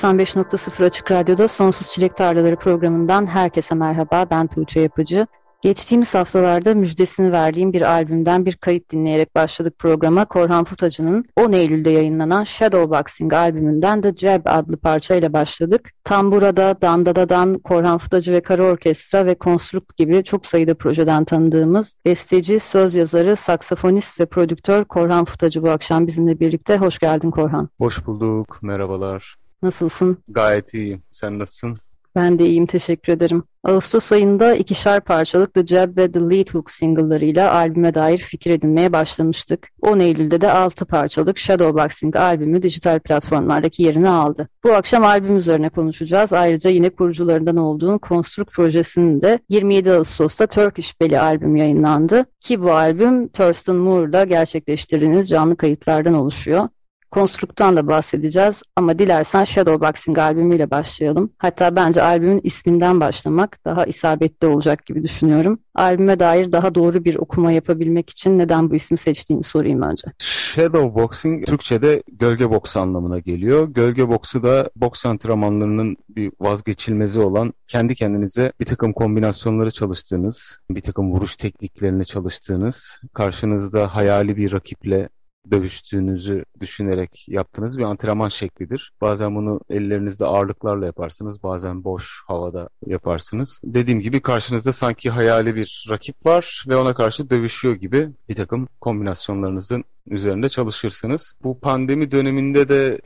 95.0 Açık Radyo'da Sonsuz Çilek Tarlaları programından herkese merhaba. Ben Tuğçe Yapıcı. Geçtiğimiz haftalarda müjdesini verdiğim bir albümden bir kayıt dinleyerek başladık programa. Korhan Futacı'nın 10 Eylül'de yayınlanan Shadowboxing albümünden The Jab adlı parçayla başladık. Tambura'da, Dandada'dan, Korhan Futacı ve Kara Orkestra ve Konstrukt gibi çok sayıda projeden tanıdığımız besteci, söz yazarı, saksafonist ve prodüktör Korhan Futacı bu akşam bizimle birlikte. Hoş geldin Korhan. Hoş bulduk, merhabalar. Nasılsın? Gayet iyiyim. Sen nasılsın? Ben de iyiyim, teşekkür ederim. Ağustos ayında ikişer parçalık The Jab ve The Lead Hook single'larıyla albüme dair fikir edinmeye başlamıştık. 10 Eylül'de de 6 parçalık Shadowboxing albümü dijital platformlardaki yerini aldı. Bu akşam albüm üzerine konuşacağız. Ayrıca yine kurucularından olduğun Construct projesinin de 27 Ağustos'ta Turkish Belly albüm yayınlandı. Ki bu albüm Thurston Moore'da gerçekleştirdiğiniz canlı kayıtlardan oluşuyor. Konstrukt'tan da bahsedeceğiz ama dilersen Shadowboxing albümüyle başlayalım. Hatta bence albümün isminden başlamak daha isabetli olacak gibi düşünüyorum. Albüme dair daha doğru bir okuma yapabilmek için neden bu ismi seçtiğini sorayım önce. Shadowboxing Türkçe'de gölge boksu anlamına geliyor. Gölge boksu da boks antrenmanlarının bir vazgeçilmezi olan kendi kendinize bir takım kombinasyonları çalıştığınız, bir takım vuruş tekniklerini çalıştığınız, karşınızda hayali bir rakiple dövüştüğünüzü düşünerek yaptığınız bir antrenman şeklidir. Bazen bunu ellerinizde ağırlıklarla yaparsınız, bazen boş havada yaparsınız. Dediğim gibi karşınızda sanki hayali bir rakip var ve ona karşı dövüşüyor gibi bir takım kombinasyonlarınızın üzerinde çalışırsınız. Bu pandemi döneminde de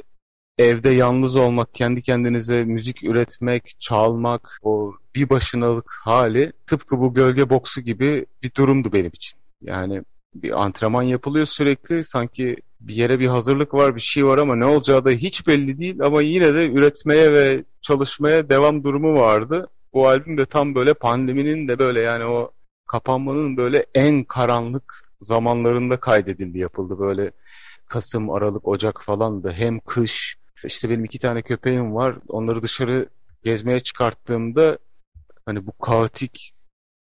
evde yalnız olmak, kendi kendinize müzik üretmek, çalmak, o bir başınalık hali tıpkı bu gölge boksu gibi bir durumdu benim için. Yani bir antrenman yapılıyor sürekli. Sanki bir yere bir hazırlık var, bir şey var ama ne olacağı da hiç belli değil. Ama yine de üretmeye ve çalışmaya devam durumu vardı. Bu albüm de tam böyle pandeminin de böyle yani o kapanmanın böyle en karanlık zamanlarında kaydedildi, yapıldı. Böyle Kasım, Aralık, Ocak falan da hem kış. İşte benim iki tane köpeğim var. Onları dışarı gezmeye çıkarttığımda hani bu kaotik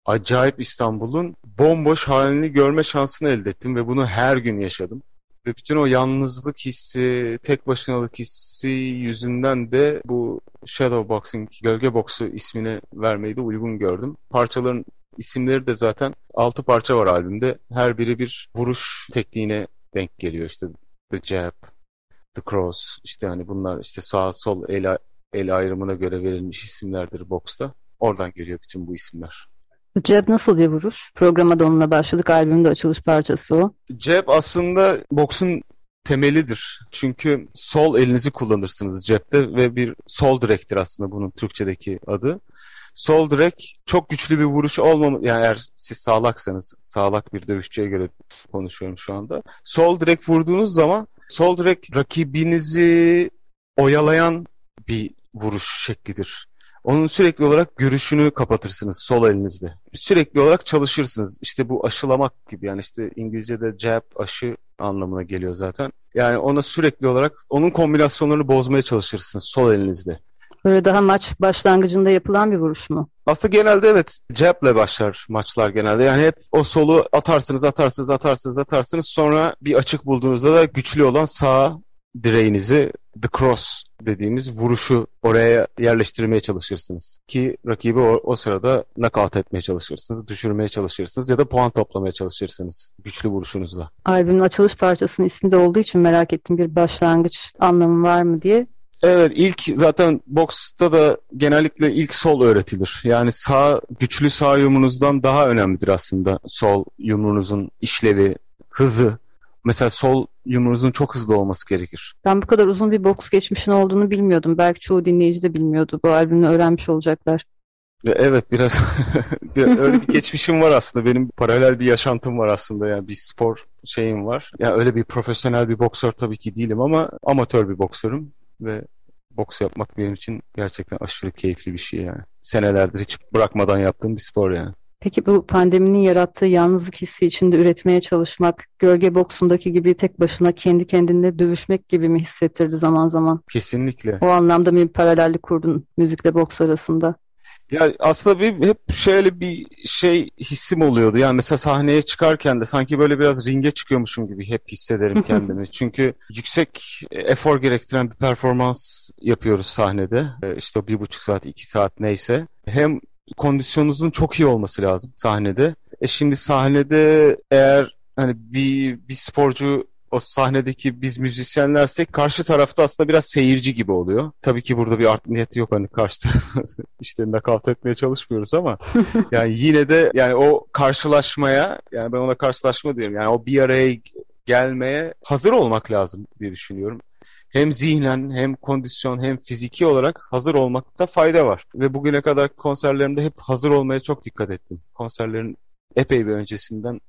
acayip İstanbul'un bomboş halini görme şansını elde ettim ve bunu her gün yaşadım. Ve bütün o yalnızlık hissi, tek başınalık hissi yüzünden de bu Shadow Boxing, gölge boksu ismini vermeyi de uygun gördüm. Parçaların isimleri de zaten 6 parça var albümde. Her biri bir vuruş tekniğine denk geliyor. İşte The Jab, The Cross, işte hani bunlar işte sağ sol el, el ayrımına göre verilmiş isimlerdir boksta. Oradan geliyor bütün bu isimler. Cep nasıl bir vuruş? Programa da onunla başladık. Albümde açılış parçası o. Cep aslında boksun temelidir. Çünkü sol elinizi kullanırsınız cepte ve bir sol direktir aslında bunun Türkçedeki adı. Sol direk çok güçlü bir vuruş olmam yani eğer siz sağlaksanız sağlak bir dövüşçüye göre konuşuyorum şu anda. Sol direk vurduğunuz zaman sol direk rakibinizi oyalayan bir vuruş şeklidir. Onun sürekli olarak görüşünü kapatırsınız sol elinizle. Sürekli olarak çalışırsınız. İşte bu aşılamak gibi yani işte İngilizce'de jab aşı anlamına geliyor zaten. Yani ona sürekli olarak onun kombinasyonlarını bozmaya çalışırsınız sol elinizle. Böyle daha maç başlangıcında yapılan bir vuruş mu? Aslında genelde evet jab'le başlar maçlar genelde. Yani hep o solu atarsınız, atarsınız, atarsınız, atarsınız. Sonra bir açık bulduğunuzda da güçlü olan sağ direğinizi the cross dediğimiz vuruşu oraya yerleştirmeye çalışırsınız. Ki rakibi o, o sırada knockout etmeye çalışırsınız, düşürmeye çalışırsınız ya da puan toplamaya çalışırsınız güçlü vuruşunuzla. Albümün açılış parçasının ismi de olduğu için merak ettim bir başlangıç anlamı var mı diye. Evet ilk zaten boksta da genellikle ilk sol öğretilir. Yani sağ güçlü sağ yumruğunuzdan daha önemlidir aslında sol yumruğunuzun işlevi, hızı mesela sol yumruğunuzun çok hızlı olması gerekir. Ben bu kadar uzun bir boks geçmişin olduğunu bilmiyordum. Belki çoğu dinleyici de bilmiyordu. Bu albümü öğrenmiş olacaklar. Evet biraz öyle bir geçmişim var aslında. Benim paralel bir yaşantım var aslında. Yani bir spor şeyim var. Yani öyle bir profesyonel bir boksör tabii ki değilim ama amatör bir boksörüm ve boks yapmak benim için gerçekten aşırı keyifli bir şey yani. Senelerdir hiç bırakmadan yaptığım bir spor yani. Peki bu pandeminin yarattığı yalnızlık hissi içinde üretmeye çalışmak, gölge boksundaki gibi tek başına kendi kendine dövüşmek gibi mi hissettirdi zaman zaman? Kesinlikle. O anlamda bir paralellik kurdun müzikle boks arasında? Ya aslında bir, hep şöyle bir şey hissim oluyordu. Yani mesela sahneye çıkarken de sanki böyle biraz ringe çıkıyormuşum gibi hep hissederim kendimi. Çünkü yüksek efor gerektiren bir performans yapıyoruz sahnede. E, işte bir buçuk saat, iki saat neyse. Hem kondisyonunuzun çok iyi olması lazım sahnede. E şimdi sahnede eğer hani bir, bir sporcu o sahnedeki biz müzisyenlersek karşı tarafta aslında biraz seyirci gibi oluyor. Tabii ki burada bir art niyeti yok hani karşı işte nakavt etmeye çalışmıyoruz ama yani yine de yani o karşılaşmaya yani ben ona karşılaşma diyorum. Yani o bir araya gelmeye hazır olmak lazım diye düşünüyorum. Hem zihnen hem kondisyon hem fiziki olarak hazır olmakta fayda var. Ve bugüne kadar konserlerimde hep hazır olmaya çok dikkat ettim. Konserlerin epey bir öncesinden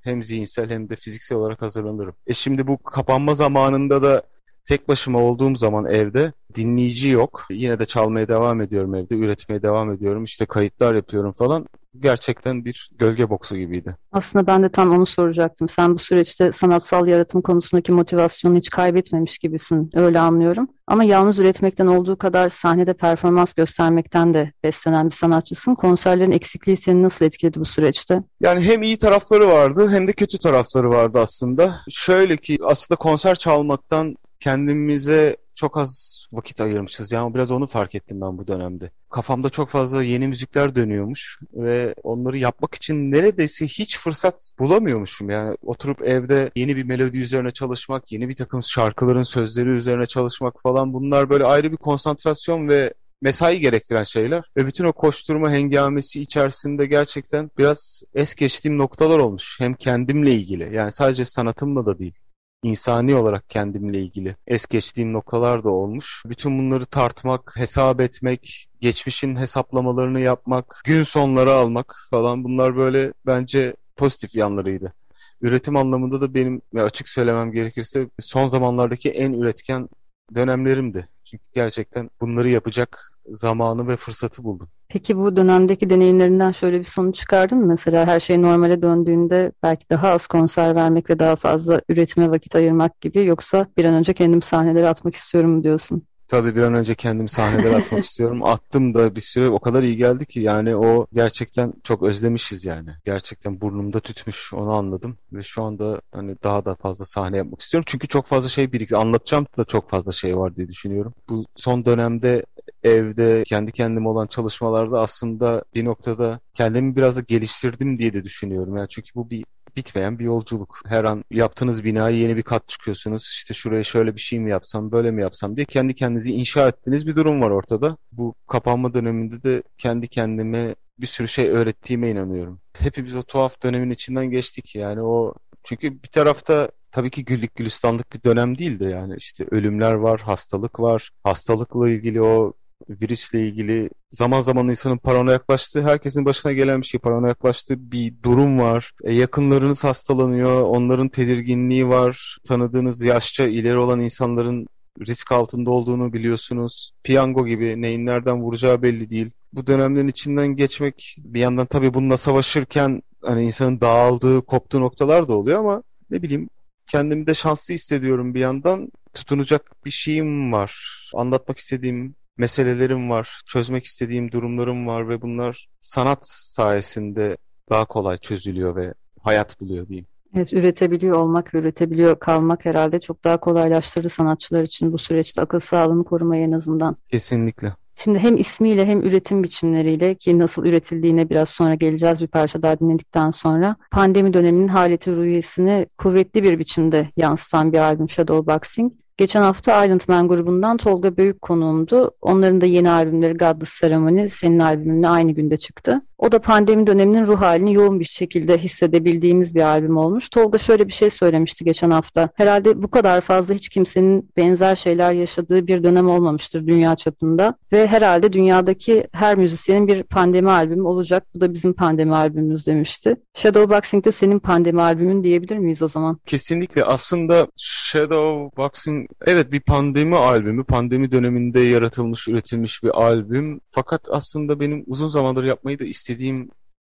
hem zihinsel hem de fiziksel olarak hazırlanırım. E şimdi bu kapanma zamanında da tek başıma olduğum zaman evde dinleyici yok. Yine de çalmaya devam ediyorum evde, üretmeye devam ediyorum. İşte kayıtlar yapıyorum falan gerçekten bir gölge boksu gibiydi. Aslında ben de tam onu soracaktım. Sen bu süreçte sanatsal yaratım konusundaki motivasyonu hiç kaybetmemiş gibisin. Öyle anlıyorum. Ama yalnız üretmekten olduğu kadar sahnede performans göstermekten de beslenen bir sanatçısın. Konserlerin eksikliği seni nasıl etkiledi bu süreçte? Yani hem iyi tarafları vardı hem de kötü tarafları vardı aslında. Şöyle ki aslında konser çalmaktan kendimize çok az vakit ayırmışız. Yani biraz onu fark ettim ben bu dönemde. Kafamda çok fazla yeni müzikler dönüyormuş ve onları yapmak için neredeyse hiç fırsat bulamıyormuşum. Yani oturup evde yeni bir melodi üzerine çalışmak, yeni bir takım şarkıların sözleri üzerine çalışmak falan bunlar böyle ayrı bir konsantrasyon ve mesai gerektiren şeyler ve bütün o koşturma hengamesi içerisinde gerçekten biraz es geçtiğim noktalar olmuş. Hem kendimle ilgili yani sadece sanatımla da değil insani olarak kendimle ilgili es geçtiğim noktalar da olmuş. Bütün bunları tartmak, hesap etmek, geçmişin hesaplamalarını yapmak, gün sonları almak falan bunlar böyle bence pozitif yanlarıydı. Üretim anlamında da benim açık söylemem gerekirse son zamanlardaki en üretken dönemlerimdi. Çünkü gerçekten bunları yapacak zamanı ve fırsatı buldum. Peki bu dönemdeki deneyimlerinden şöyle bir sonuç çıkardın mı? Mesela her şey normale döndüğünde belki daha az konser vermek ve daha fazla üretime vakit ayırmak gibi yoksa bir an önce kendim sahnelere atmak istiyorum mu diyorsun? Tabii bir an önce kendimi sahnelere atmak istiyorum. Attım da bir süre o kadar iyi geldi ki yani o gerçekten çok özlemişiz yani. Gerçekten burnumda tütmüş onu anladım ve şu anda hani daha da fazla sahne yapmak istiyorum. Çünkü çok fazla şey birikti. Anlatacağım da çok fazla şey var diye düşünüyorum. Bu son dönemde evde kendi kendime olan çalışmalarda aslında bir noktada kendimi biraz da geliştirdim diye de düşünüyorum. Yani çünkü bu bir bitmeyen bir yolculuk. Her an yaptığınız binaya yeni bir kat çıkıyorsunuz. İşte şuraya şöyle bir şey mi yapsam, böyle mi yapsam diye kendi kendinizi inşa ettiğiniz bir durum var ortada. Bu kapanma döneminde de kendi kendime bir sürü şey öğrettiğime inanıyorum. Hepimiz o tuhaf dönemin içinden geçtik yani o çünkü bir tarafta tabii ki güllük gülistanlık bir dönem değildi yani işte ölümler var, hastalık var. Hastalıkla ilgili o virüsle ilgili zaman zaman insanın paranoyaklaştığı, herkesin başına gelen bir şey paranoyaklaştığı bir durum var. E, yakınlarınız hastalanıyor, onların tedirginliği var. Tanıdığınız yaşça ileri olan insanların risk altında olduğunu biliyorsunuz. Piyango gibi neyin nereden vuracağı belli değil. Bu dönemlerin içinden geçmek bir yandan tabii bununla savaşırken hani insanın dağıldığı, koptuğu noktalar da oluyor ama ne bileyim kendimi de şanslı hissediyorum bir yandan. Tutunacak bir şeyim var. Anlatmak istediğim meselelerim var, çözmek istediğim durumlarım var ve bunlar sanat sayesinde daha kolay çözülüyor ve hayat buluyor diyeyim. Evet, üretebiliyor olmak ve üretebiliyor kalmak herhalde çok daha kolaylaştırdı sanatçılar için bu süreçte akıl sağlığını korumayı en azından. Kesinlikle. Şimdi hem ismiyle hem üretim biçimleriyle ki nasıl üretildiğine biraz sonra geleceğiz bir parça daha dinledikten sonra pandemi döneminin haleti ruhiyesini kuvvetli bir biçimde yansıtan bir albüm Shadowboxing. Geçen hafta Island Man grubundan Tolga Büyük konuğumdu. Onların da yeni albümleri Godless Ceremony senin albümünle aynı günde çıktı. O da pandemi döneminin ruh halini yoğun bir şekilde hissedebildiğimiz bir albüm olmuş. Tolga şöyle bir şey söylemişti geçen hafta. Herhalde bu kadar fazla hiç kimsenin benzer şeyler yaşadığı bir dönem olmamıştır dünya çapında. Ve herhalde dünyadaki her müzisyenin bir pandemi albümü olacak. Bu da bizim pandemi albümümüz demişti. Shadowboxing de senin pandemi albümün diyebilir miyiz o zaman? Kesinlikle. Aslında Shadowboxing evet bir pandemi albümü. Pandemi döneminde yaratılmış, üretilmiş bir albüm. Fakat aslında benim uzun zamandır yapmayı da istediğim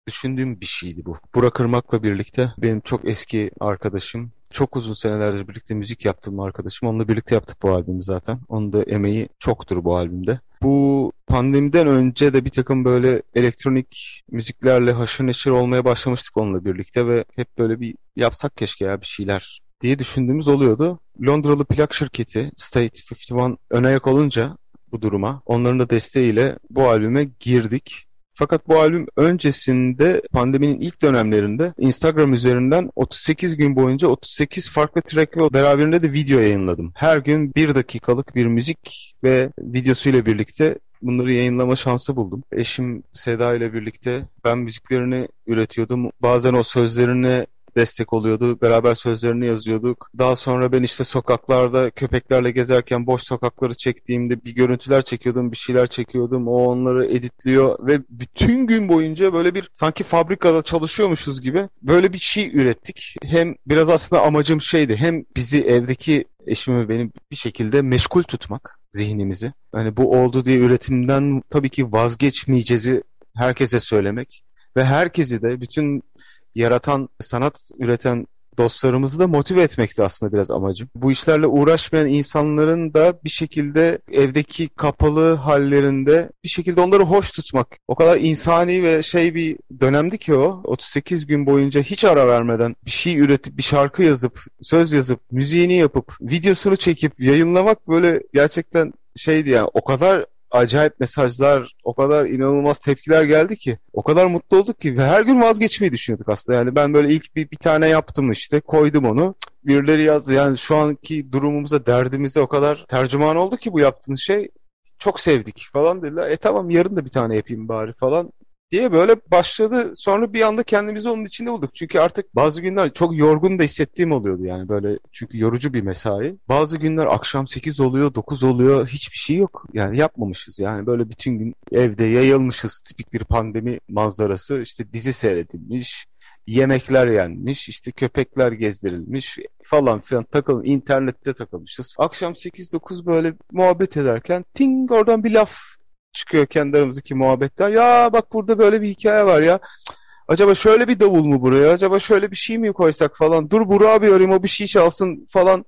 düşündüğüm bir şeydi bu. Burak Kırmak'la birlikte benim çok eski arkadaşım. Çok uzun senelerdir birlikte müzik yaptığım arkadaşım. Onunla birlikte yaptık bu albümü zaten. Onun da emeği çoktur bu albümde. Bu pandemiden önce de bir takım böyle elektronik müziklerle haşır neşir olmaya başlamıştık onunla birlikte ve hep böyle bir yapsak keşke ya bir şeyler diye düşündüğümüz oluyordu. Londralı plak şirketi State 51 ön ayak olunca bu duruma onların da desteğiyle bu albüme girdik. Fakat bu albüm öncesinde pandeminin ilk dönemlerinde Instagram üzerinden 38 gün boyunca 38 farklı track ve beraberinde de video yayınladım. Her gün bir dakikalık bir müzik ve videosuyla birlikte bunları yayınlama şansı buldum. Eşim Seda ile birlikte ben müziklerini üretiyordum. Bazen o sözlerini destek oluyordu. Beraber sözlerini yazıyorduk. Daha sonra ben işte sokaklarda köpeklerle gezerken boş sokakları çektiğimde bir görüntüler çekiyordum, bir şeyler çekiyordum. O onları editliyor ve bütün gün boyunca böyle bir sanki fabrikada çalışıyormuşuz gibi böyle bir şey ürettik. Hem biraz aslında amacım şeydi. Hem bizi evdeki eşimi benim bir şekilde meşgul tutmak zihnimizi. Hani bu oldu diye üretimden tabii ki vazgeçmeyeceğizi herkese söylemek ve herkesi de bütün yaratan, sanat üreten dostlarımızı da motive etmekti aslında biraz amacım. Bu işlerle uğraşmayan insanların da bir şekilde evdeki kapalı hallerinde bir şekilde onları hoş tutmak. O kadar insani ve şey bir dönemdi ki o. 38 gün boyunca hiç ara vermeden bir şey üretip, bir şarkı yazıp, söz yazıp, müziğini yapıp, videosunu çekip yayınlamak böyle gerçekten şeydi yani o kadar acayip mesajlar, o kadar inanılmaz tepkiler geldi ki. O kadar mutlu olduk ki her gün vazgeçmeyi düşünüyorduk aslında. Yani ben böyle ilk bir, bir tane yaptım işte koydum onu. Birileri yazdı yani şu anki durumumuza, derdimize o kadar tercüman oldu ki bu yaptığın şey. Çok sevdik falan dediler. E tamam yarın da bir tane yapayım bari falan diye böyle başladı. Sonra bir anda kendimizi onun içinde bulduk. Çünkü artık bazı günler çok yorgun da hissettiğim oluyordu yani böyle çünkü yorucu bir mesai. Bazı günler akşam 8 oluyor, 9 oluyor. Hiçbir şey yok. Yani yapmamışız. Yani böyle bütün gün evde yayılmışız. Tipik bir pandemi manzarası. İşte dizi seyredilmiş yemekler yenmiş, işte köpekler gezdirilmiş falan filan takılın internette takılmışız. Akşam 8-9 böyle muhabbet ederken ting oradan bir laf çıkıyor kendi aramızdaki muhabbetten. Ya bak burada böyle bir hikaye var ya. Acaba şöyle bir davul mu buraya? Acaba şöyle bir şey mi koysak falan? Dur Burak'ı bir arayayım o bir şey çalsın falan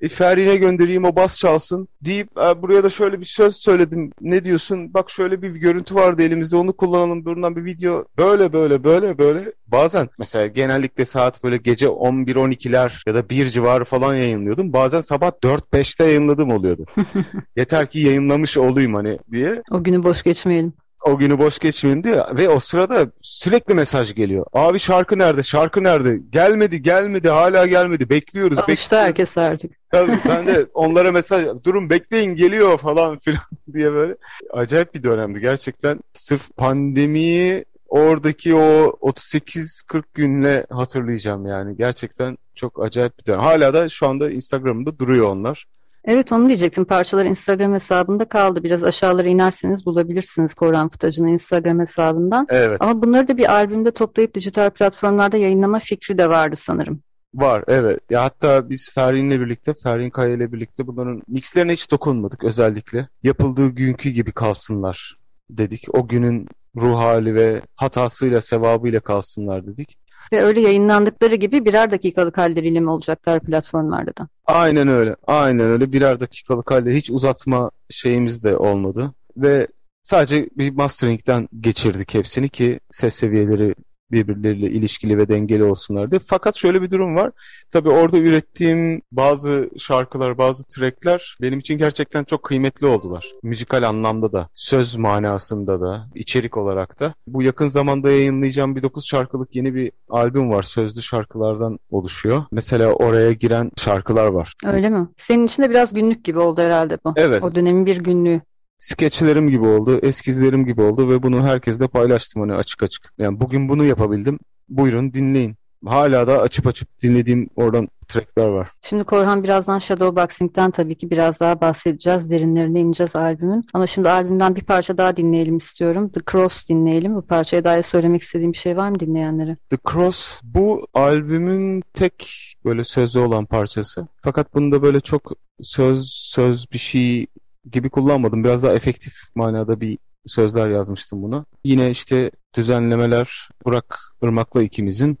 e, Ferine göndereyim o bas çalsın deyip e, buraya da şöyle bir söz söyledim ne diyorsun? Bak şöyle bir görüntü vardı elimizde onu kullanalım. Buradan bir video böyle böyle böyle böyle. Bazen mesela genellikle saat böyle gece 11-12'ler ya da 1 civarı falan yayınlıyordum. Bazen sabah 4-5'te yayınladım oluyordu. Yeter ki yayınlamış olayım hani diye. O günü boş geçmeyelim o günü boş geçmeyin diyor ve o sırada sürekli mesaj geliyor. Abi şarkı nerede? Şarkı nerede? Gelmedi, gelmedi, hala gelmedi. Bekliyoruz. Alıştı bekliyoruz. herkes artık. Tabii ben de onlara mesaj durun bekleyin geliyor falan filan diye böyle. Acayip bir dönemdi gerçekten. Sırf pandemiyi oradaki o 38-40 günle hatırlayacağım yani. Gerçekten çok acayip bir dönem. Hala da şu anda Instagram'da duruyor onlar. Evet onu diyecektim. Parçalar Instagram hesabında kaldı. Biraz aşağılara inerseniz bulabilirsiniz Korhan Fıtacı'nın Instagram hesabından. Evet. Ama bunları da bir albümde toplayıp dijital platformlarda yayınlama fikri de vardı sanırım. Var evet. Ya hatta biz Ferhin'le birlikte, Ferhin Kaya ile birlikte bunların mixlerine hiç dokunmadık özellikle. Yapıldığı günkü gibi kalsınlar dedik. O günün ruh hali ve hatasıyla, sevabıyla kalsınlar dedik. Ve öyle yayınlandıkları gibi birer dakikalık halleriyle mi olacaklar platformlarda da? Aynen öyle. Aynen öyle. Birer dakikalık halde hiç uzatma şeyimiz de olmadı. Ve sadece bir mastering'den geçirdik hepsini ki ses seviyeleri birbirleriyle ilişkili ve dengeli olsunlar diye. Fakat şöyle bir durum var. Tabii orada ürettiğim bazı şarkılar, bazı trackler benim için gerçekten çok kıymetli oldular. Müzikal anlamda da, söz manasında da, içerik olarak da. Bu yakın zamanda yayınlayacağım bir 9 şarkılık yeni bir albüm var. Sözlü şarkılardan oluşuyor. Mesela oraya giren şarkılar var. Öyle mi? Senin için de biraz günlük gibi oldu herhalde bu. Evet. O dönemin bir günlüğü. Skeçlerim gibi oldu, eskizlerim gibi oldu ve bunu herkesle paylaştım hani açık açık. Yani bugün bunu yapabildim. Buyurun dinleyin. Hala da açıp açıp dinlediğim oradan trackler var. Şimdi Korhan birazdan Shadowboxing'den tabii ki biraz daha bahsedeceğiz. Derinlerine ineceğiz albümün. Ama şimdi albümden bir parça daha dinleyelim istiyorum. The Cross dinleyelim. Bu parçaya dair söylemek istediğim bir şey var mı dinleyenlere? The Cross bu albümün tek böyle sözü olan parçası. Fakat bunda böyle çok söz söz bir şey gibi kullanmadım. Biraz daha efektif manada bir sözler yazmıştım buna. Yine işte düzenlemeler Burak Irmak'la ikimizin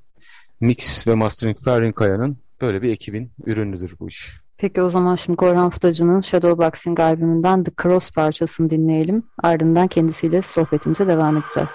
mix ve mastering Ferrin Kaya'nın böyle bir ekibin ürünüdür bu iş. Peki o zaman şimdi Korhan Futacı'nın Shadowboxing albümünden The Cross parçasını dinleyelim. Ardından kendisiyle sohbetimize devam edeceğiz.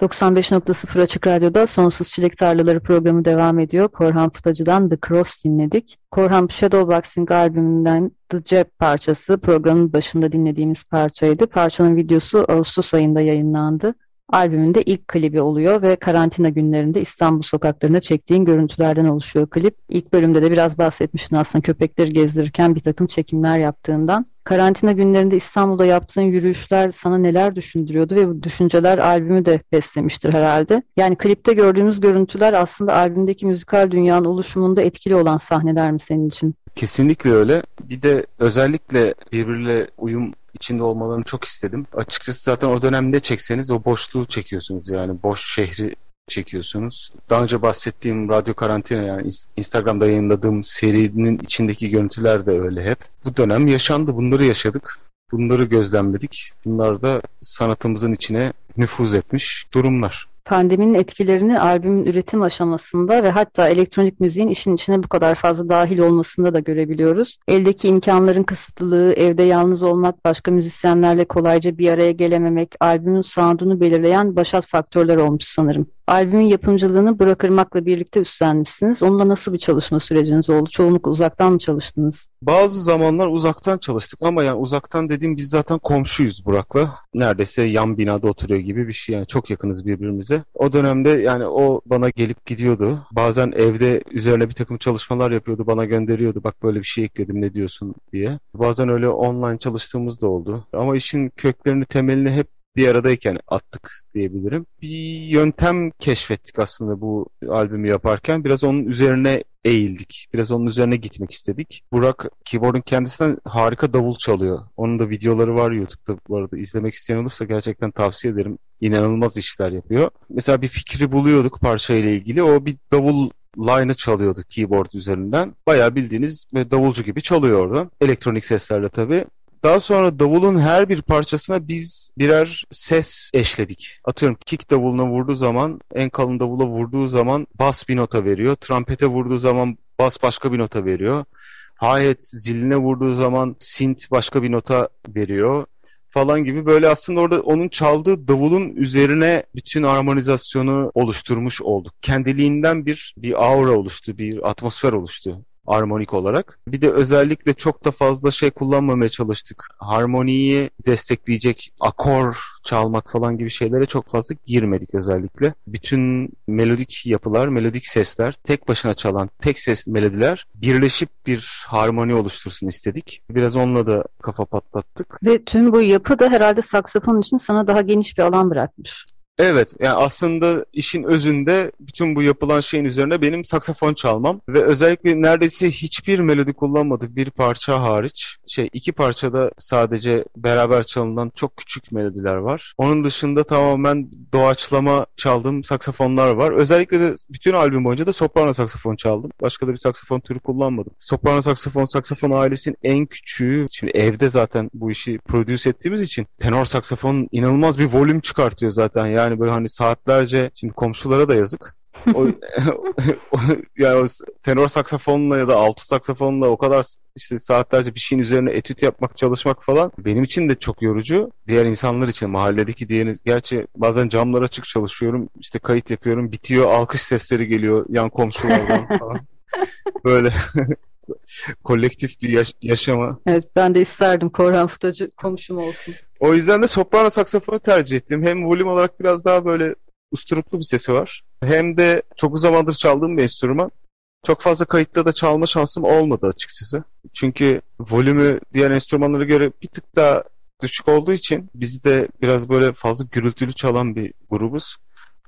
95.0 Açık Radyo'da Sonsuz Çilek Tarlaları programı devam ediyor. Korhan Futacı'dan The Cross dinledik. Korhan Shadowboxing albümünden The Jab parçası programın başında dinlediğimiz parçaydı. Parçanın videosu Ağustos ayında yayınlandı. Albümünde ilk klibi oluyor ve karantina günlerinde İstanbul sokaklarında çektiğin görüntülerden oluşuyor klip. İlk bölümde de biraz bahsetmiştin aslında köpekleri gezdirirken bir takım çekimler yaptığından. Karantina günlerinde İstanbul'da yaptığın yürüyüşler sana neler düşündürüyordu ve bu düşünceler albümü de beslemiştir herhalde. Yani klipte gördüğümüz görüntüler aslında albümdeki müzikal dünyanın oluşumunda etkili olan sahneler mi senin için? Kesinlikle öyle. Bir de özellikle birbiriyle uyum içinde olmalarını çok istedim. Açıkçası zaten o dönemde çekseniz o boşluğu çekiyorsunuz yani boş şehri çekiyorsunuz. Daha önce bahsettiğim Radyo Karantina yani Instagram'da yayınladığım serinin içindeki görüntüler de öyle hep. Bu dönem yaşandı. Bunları yaşadık. Bunları gözlemledik. Bunlar da sanatımızın içine nüfuz etmiş durumlar pandeminin etkilerini albümün üretim aşamasında ve hatta elektronik müziğin işin içine bu kadar fazla dahil olmasında da görebiliyoruz. Eldeki imkanların kısıtlılığı, evde yalnız olmak, başka müzisyenlerle kolayca bir araya gelememek, albümün sound'unu belirleyen başat faktörler olmuş sanırım. Albümün yapımcılığını Burak Irmak'la birlikte üstlenmişsiniz. Onunla nasıl bir çalışma süreciniz oldu? Çoğunlukla uzaktan mı çalıştınız? Bazı zamanlar uzaktan çalıştık ama yani uzaktan dediğim biz zaten komşuyuz Burak'la. Neredeyse yan binada oturuyor gibi bir şey yani çok yakınız birbirimize. O dönemde yani o bana gelip gidiyordu. Bazen evde üzerine bir takım çalışmalar yapıyordu bana gönderiyordu. Bak böyle bir şey ekledim ne diyorsun diye. Bazen öyle online çalıştığımız da oldu. Ama işin köklerini temelini hep bir aradayken attık diyebilirim. Bir yöntem keşfettik aslında bu albümü yaparken. Biraz onun üzerine eğildik. Biraz onun üzerine gitmek istedik. Burak keyboard'un kendisinden harika davul çalıyor. Onun da videoları var YouTube'da bu arada. izlemek isteyen olursa gerçekten tavsiye ederim. İnanılmaz işler yapıyor. Mesela bir fikri buluyorduk parçayla ilgili. O bir davul line'ı çalıyordu keyboard üzerinden. Bayağı bildiğiniz davulcu gibi çalıyor oradan. Elektronik seslerle tabii. Daha sonra davulun her bir parçasına biz birer ses eşledik. Atıyorum kick davuluna vurduğu zaman, en kalın davula vurduğu zaman bas bir nota veriyor. Trampete vurduğu zaman bas başka bir nota veriyor. Hi-hat ziline vurduğu zaman synth başka bir nota veriyor falan gibi böyle aslında orada onun çaldığı davulun üzerine bütün armonizasyonu oluşturmuş olduk. Kendiliğinden bir bir aura oluştu, bir atmosfer oluştu armonik olarak. Bir de özellikle çok da fazla şey kullanmamaya çalıştık. Harmoniyi destekleyecek akor çalmak falan gibi şeylere çok fazla girmedik özellikle. Bütün melodik yapılar, melodik sesler, tek başına çalan tek ses melodiler birleşip bir harmoni oluştursun istedik. Biraz onunla da kafa patlattık. Ve tüm bu yapı da herhalde saksafon için sana daha geniş bir alan bırakmış. Evet, yani aslında işin özünde bütün bu yapılan şeyin üzerine benim saksafon çalmam ve özellikle neredeyse hiçbir melodi kullanmadık bir parça hariç. Şey iki parçada sadece beraber çalınan çok küçük melodiler var. Onun dışında tamamen doğaçlama çaldığım saksafonlar var. Özellikle de bütün albüm boyunca da soprano saksafon çaldım. Başka da bir saksafon türü kullanmadım. Soprano saksafon, saksafon ailesinin en küçüğü. Şimdi evde zaten bu işi produce ettiğimiz için tenor saksafon inanılmaz bir volüm çıkartıyor zaten. Yani yani böyle hani saatlerce şimdi komşulara da yazık. o, yani o tenor saksafonla ya da altı saksafonla o kadar işte saatlerce bir şeyin üzerine etüt yapmak, çalışmak falan benim için de çok yorucu. Diğer insanlar için mahalledeki diğer gerçi bazen camlar açık çalışıyorum. işte kayıt yapıyorum. Bitiyor. Alkış sesleri geliyor yan komşulardan falan. Böyle kolektif bir yaş- yaşama. Evet ben de isterdim Korhan Futacı komşum olsun. O yüzden de soprano saksafonu tercih ettim. Hem volüm olarak biraz daha böyle usturuplu bir sesi var. Hem de çok uzun zamandır çaldığım bir enstrüman. Çok fazla kayıtta da çalma şansım olmadı açıkçası. Çünkü volümü diğer enstrümanlara göre bir tık daha düşük olduğu için biz de biraz böyle fazla gürültülü çalan bir grubuz.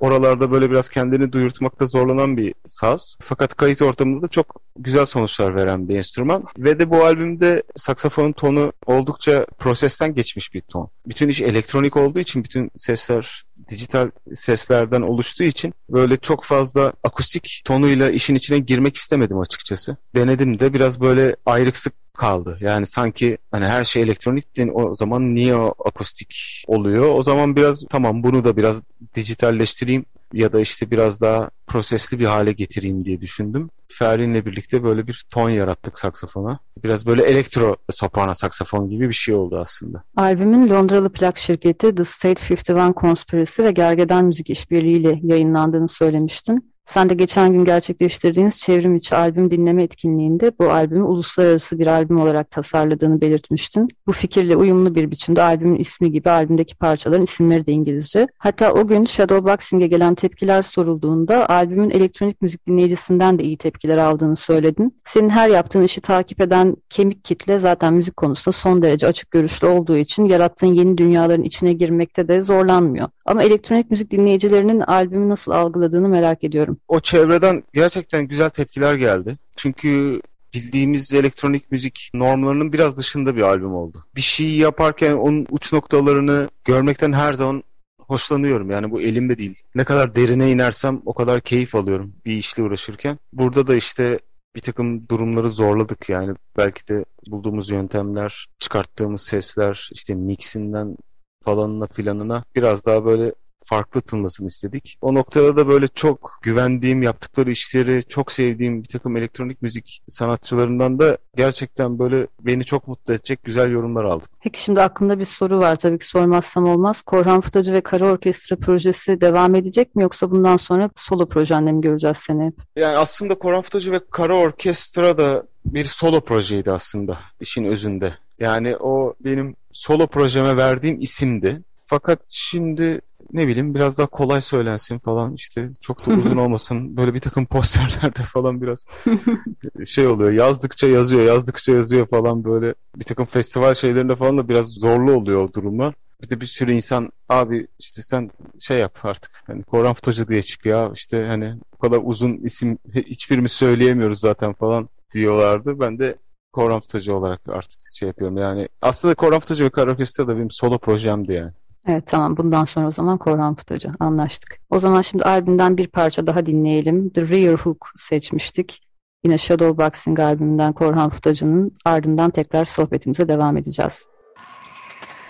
Oralarda böyle biraz kendini duyurtmakta zorlanan bir saz. Fakat kayıt ortamında da çok güzel sonuçlar veren bir enstrüman. Ve de bu albümde saksafonun tonu oldukça prosesten geçmiş bir ton. Bütün iş elektronik olduğu için bütün sesler dijital seslerden oluştuğu için böyle çok fazla akustik tonuyla işin içine girmek istemedim açıkçası. Denedim de biraz böyle ayrıksık kaldı. Yani sanki hani her şey elektronik o zaman niye akustik oluyor? O zaman biraz tamam bunu da biraz dijitalleştireyim ya da işte biraz daha prosesli bir hale getireyim diye düşündüm. Ferrin'le birlikte böyle bir ton yarattık saksafona. Biraz böyle elektro soprano saksafon gibi bir şey oldu aslında. Albümün Londralı plak şirketi The State 51 Conspiracy ve Gergedan Müzik İşbirliği ile yayınlandığını söylemiştin. Sen de geçen gün gerçekleştirdiğiniz çevrim içi albüm dinleme etkinliğinde bu albümü uluslararası bir albüm olarak tasarladığını belirtmiştin. Bu fikirle uyumlu bir biçimde albümün ismi gibi albümdeki parçaların isimleri de İngilizce. Hatta o gün Shadowboxing'e gelen tepkiler sorulduğunda albümün elektronik müzik dinleyicisinden de iyi tepkiler aldığını söyledin. Senin her yaptığın işi takip eden kemik kitle zaten müzik konusunda son derece açık görüşlü olduğu için yarattığın yeni dünyaların içine girmekte de zorlanmıyor. Ama elektronik müzik dinleyicilerinin albümü nasıl algıladığını merak ediyorum. O çevreden gerçekten güzel tepkiler geldi. Çünkü bildiğimiz elektronik müzik normlarının biraz dışında bir albüm oldu. Bir şey yaparken onun uç noktalarını görmekten her zaman hoşlanıyorum. Yani bu elimde değil. Ne kadar derine inersem o kadar keyif alıyorum bir işle uğraşırken. Burada da işte bir takım durumları zorladık yani. Belki de bulduğumuz yöntemler, çıkarttığımız sesler, işte mixinden falanına filanına biraz daha böyle farklı tınlasın istedik. O noktada da böyle çok güvendiğim, yaptıkları işleri çok sevdiğim bir takım elektronik müzik sanatçılarından da gerçekten böyle beni çok mutlu edecek güzel yorumlar aldık. Peki şimdi aklımda bir soru var tabii ki sormazsam olmaz. Korhan Futacı ve Kara Orkestra projesi devam edecek mi yoksa bundan sonra solo projende mi göreceğiz seni Yani aslında Korhan Futacı ve Kara Orkestra da bir solo projeydi aslında işin özünde. Yani o benim solo projeme verdiğim isimdi. Fakat şimdi ne bileyim biraz daha kolay söylensin falan işte çok da uzun olmasın böyle bir takım posterlerde falan biraz şey oluyor yazdıkça yazıyor yazdıkça yazıyor falan böyle bir takım festival şeylerinde falan da biraz zorlu oluyor o durumlar. Bir de bir sürü insan abi işte sen şey yap artık hani Koran Fotocu diye çık ya işte hani bu kadar uzun isim hiçbirimiz söyleyemiyoruz zaten falan diyorlardı. Ben de Fotocu olarak artık şey yapıyorum yani aslında Fotocu ve Karaokestra da benim solo projemdi yani. Evet tamam bundan sonra o zaman Korhan Futacı anlaştık. O zaman şimdi albümden bir parça daha dinleyelim. The Rear Hook seçmiştik. Yine Shadowboxing albümünden Korhan Futacı'nın ardından tekrar sohbetimize devam edeceğiz.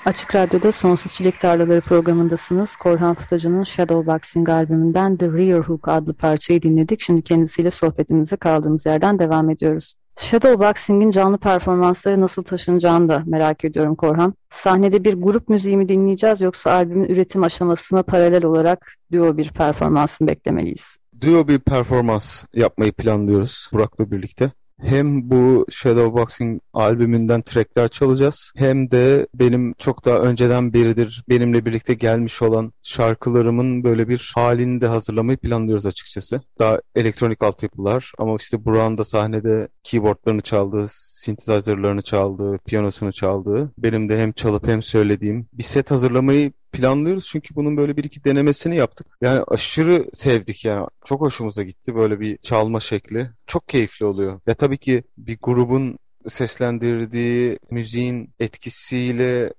Açık Radyo'da Sonsuz Çilek Tarlaları programındasınız. Korhan Futacı'nın Shadowboxing albümünden The Rear Hook adlı parçayı dinledik. Şimdi kendisiyle sohbetimize kaldığımız yerden devam ediyoruz. Shadowboxing'in canlı performansları nasıl taşınacağını da merak ediyorum Korhan. Sahnede bir grup müziği mi dinleyeceğiz yoksa albümün üretim aşamasına paralel olarak duo bir performans mı beklemeliyiz? Duo bir performans yapmayı planlıyoruz Burak'la birlikte hem bu Shadowboxing albümünden trackler çalacağız hem de benim çok daha önceden beridir benimle birlikte gelmiş olan şarkılarımın böyle bir halini de hazırlamayı planlıyoruz açıkçası. Daha elektronik altyapılar ama işte Burak'ın da sahnede keyboardlarını çaldığı, synthesizerlarını çaldığı, piyanosunu çaldığı, benim de hem çalıp hem söylediğim bir set hazırlamayı planlıyoruz çünkü bunun böyle bir iki denemesini yaptık. Yani aşırı sevdik yani. Çok hoşumuza gitti böyle bir çalma şekli. Çok keyifli oluyor. Ya tabii ki bir grubun seslendirdiği müziğin etkisiyle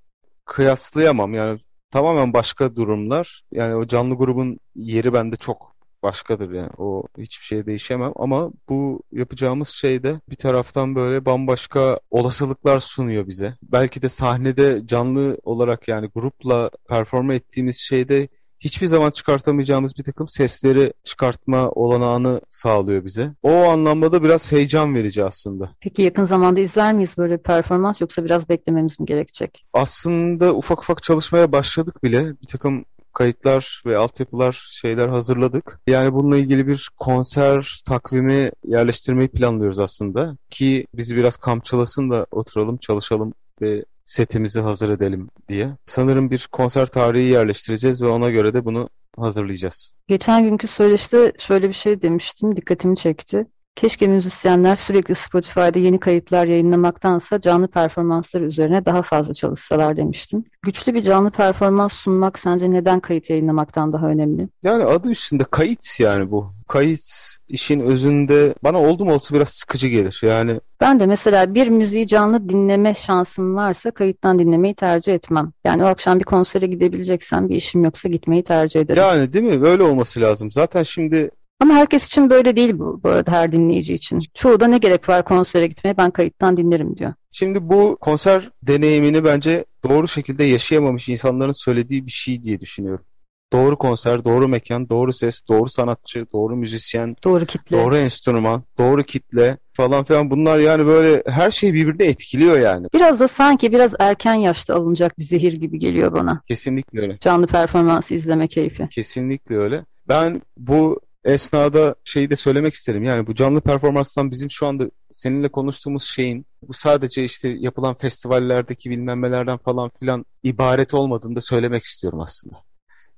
kıyaslayamam. Yani tamamen başka durumlar. Yani o canlı grubun yeri bende çok başkadır yani. O hiçbir şeye değişemem ama bu yapacağımız şey de bir taraftan böyle bambaşka olasılıklar sunuyor bize. Belki de sahnede canlı olarak yani grupla performa ettiğimiz şeyde hiçbir zaman çıkartamayacağımız bir takım sesleri çıkartma olanağını sağlıyor bize. O anlamda da biraz heyecan verici aslında. Peki yakın zamanda izler miyiz böyle bir performans yoksa biraz beklememiz mi gerekecek? Aslında ufak ufak çalışmaya başladık bile. Bir takım kayıtlar ve altyapılar şeyler hazırladık. Yani bununla ilgili bir konser takvimi yerleştirmeyi planlıyoruz aslında. Ki bizi biraz kamçılasın da oturalım çalışalım ve setimizi hazır edelim diye. Sanırım bir konser tarihi yerleştireceğiz ve ona göre de bunu hazırlayacağız. Geçen günkü söyleşte şöyle bir şey demiştin, dikkatimi çekti. Keşke müzisyenler sürekli Spotify'da yeni kayıtlar yayınlamaktansa canlı performanslar üzerine daha fazla çalışsalar demiştin. Güçlü bir canlı performans sunmak sence neden kayıt yayınlamaktan daha önemli? Yani adı üstünde kayıt yani bu. Kayıt işin özünde bana oldum olsa biraz sıkıcı gelir. Yani ben de mesela bir müziği canlı dinleme şansım varsa kayıttan dinlemeyi tercih etmem. Yani o akşam bir konsere gidebileceksem bir işim yoksa gitmeyi tercih ederim. Yani değil mi? Böyle olması lazım. Zaten şimdi ama herkes için böyle değil bu, bu arada her dinleyici için. Çoğu da ne gerek var konsere gitmeye ben kayıttan dinlerim diyor. Şimdi bu konser deneyimini bence doğru şekilde yaşayamamış insanların söylediği bir şey diye düşünüyorum. Doğru konser, doğru mekan, doğru ses, doğru sanatçı, doğru müzisyen, doğru kitle, doğru enstrüman, doğru kitle falan filan bunlar yani böyle her şey birbirine etkiliyor yani. Biraz da sanki biraz erken yaşta alınacak bir zehir gibi geliyor bana. Kesinlikle öyle. Canlı performans izleme keyfi. Kesinlikle öyle. Ben bu esnada şeyi de söylemek isterim. Yani bu canlı performanstan bizim şu anda seninle konuştuğumuz şeyin bu sadece işte yapılan festivallerdeki bilmem falan filan ibaret olmadığını da söylemek istiyorum aslında.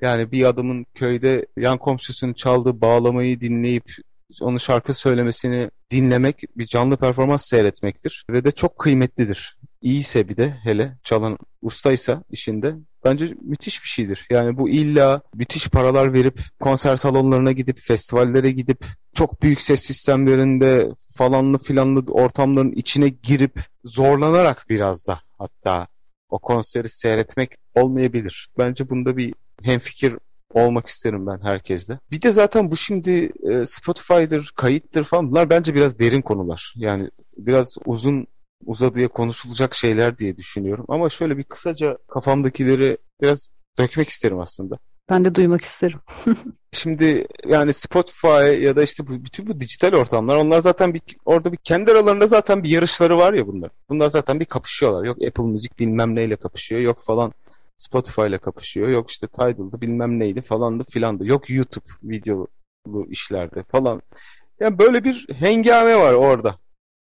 Yani bir adamın köyde yan komşusunun çaldığı bağlamayı dinleyip onun şarkı söylemesini dinlemek bir canlı performans seyretmektir ve de çok kıymetlidir. İyiyse bir de hele çalan ustaysa işinde bence müthiş bir şeydir. Yani bu illa müthiş paralar verip konser salonlarına gidip festivallere gidip çok büyük ses sistemlerinde falanlı filanlı ortamların içine girip zorlanarak biraz da hatta o konseri seyretmek olmayabilir. Bence bunda bir hemfikir olmak isterim ben herkesle. Bir de zaten bu şimdi e, Spotify'dır, kayıttır falan bunlar bence biraz derin konular. Yani biraz uzun uzadıya konuşulacak şeyler diye düşünüyorum. Ama şöyle bir kısaca kafamdakileri biraz dökmek isterim aslında. Ben de duymak isterim. Şimdi yani Spotify ya da işte bu, bütün bu dijital ortamlar onlar zaten bir orada bir kendi aralarında zaten bir yarışları var ya bunlar. Bunlar zaten bir kapışıyorlar. Yok Apple Müzik bilmem neyle kapışıyor. Yok falan Spotify ile kapışıyor. Yok işte Tidal'dı bilmem neydi falandı filandı. Yok YouTube video bu işlerde falan. Yani böyle bir hengame var orada.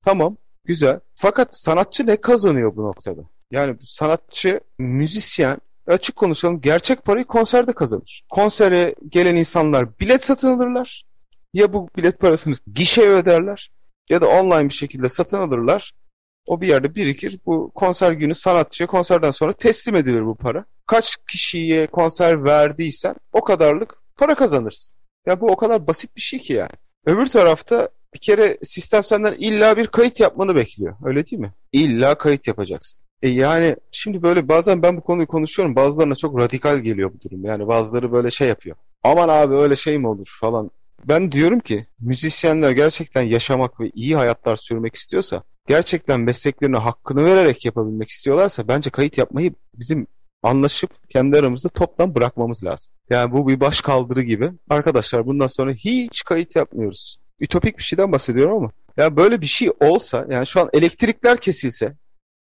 Tamam. Güzel. Fakat sanatçı ne kazanıyor bu noktada? Yani sanatçı, müzisyen açık konuşalım gerçek parayı konserde kazanır. Konsere gelen insanlar bilet satın alırlar. Ya bu bilet parasını gişeye öderler ya da online bir şekilde satın alırlar. O bir yerde birikir. Bu konser günü sanatçıya konserden sonra teslim edilir bu para. Kaç kişiye konser verdiysen o kadarlık para kazanırsın. Ya bu o kadar basit bir şey ki yani. Öbür tarafta bir kere sistem senden illa bir kayıt yapmanı bekliyor. Öyle değil mi? İlla kayıt yapacaksın. E yani şimdi böyle bazen ben bu konuyu konuşuyorum. Bazılarına çok radikal geliyor bu durum. Yani bazıları böyle şey yapıyor. Aman abi öyle şey mi olur falan. Ben diyorum ki müzisyenler gerçekten yaşamak ve iyi hayatlar sürmek istiyorsa gerçekten mesleklerine hakkını vererek yapabilmek istiyorlarsa bence kayıt yapmayı bizim anlaşıp kendi aramızda toptan bırakmamız lazım. Yani bu bir baş kaldırı gibi. Arkadaşlar bundan sonra hiç kayıt yapmıyoruz ütopik bir şeyden bahsediyorum ama ya böyle bir şey olsa yani şu an elektrikler kesilse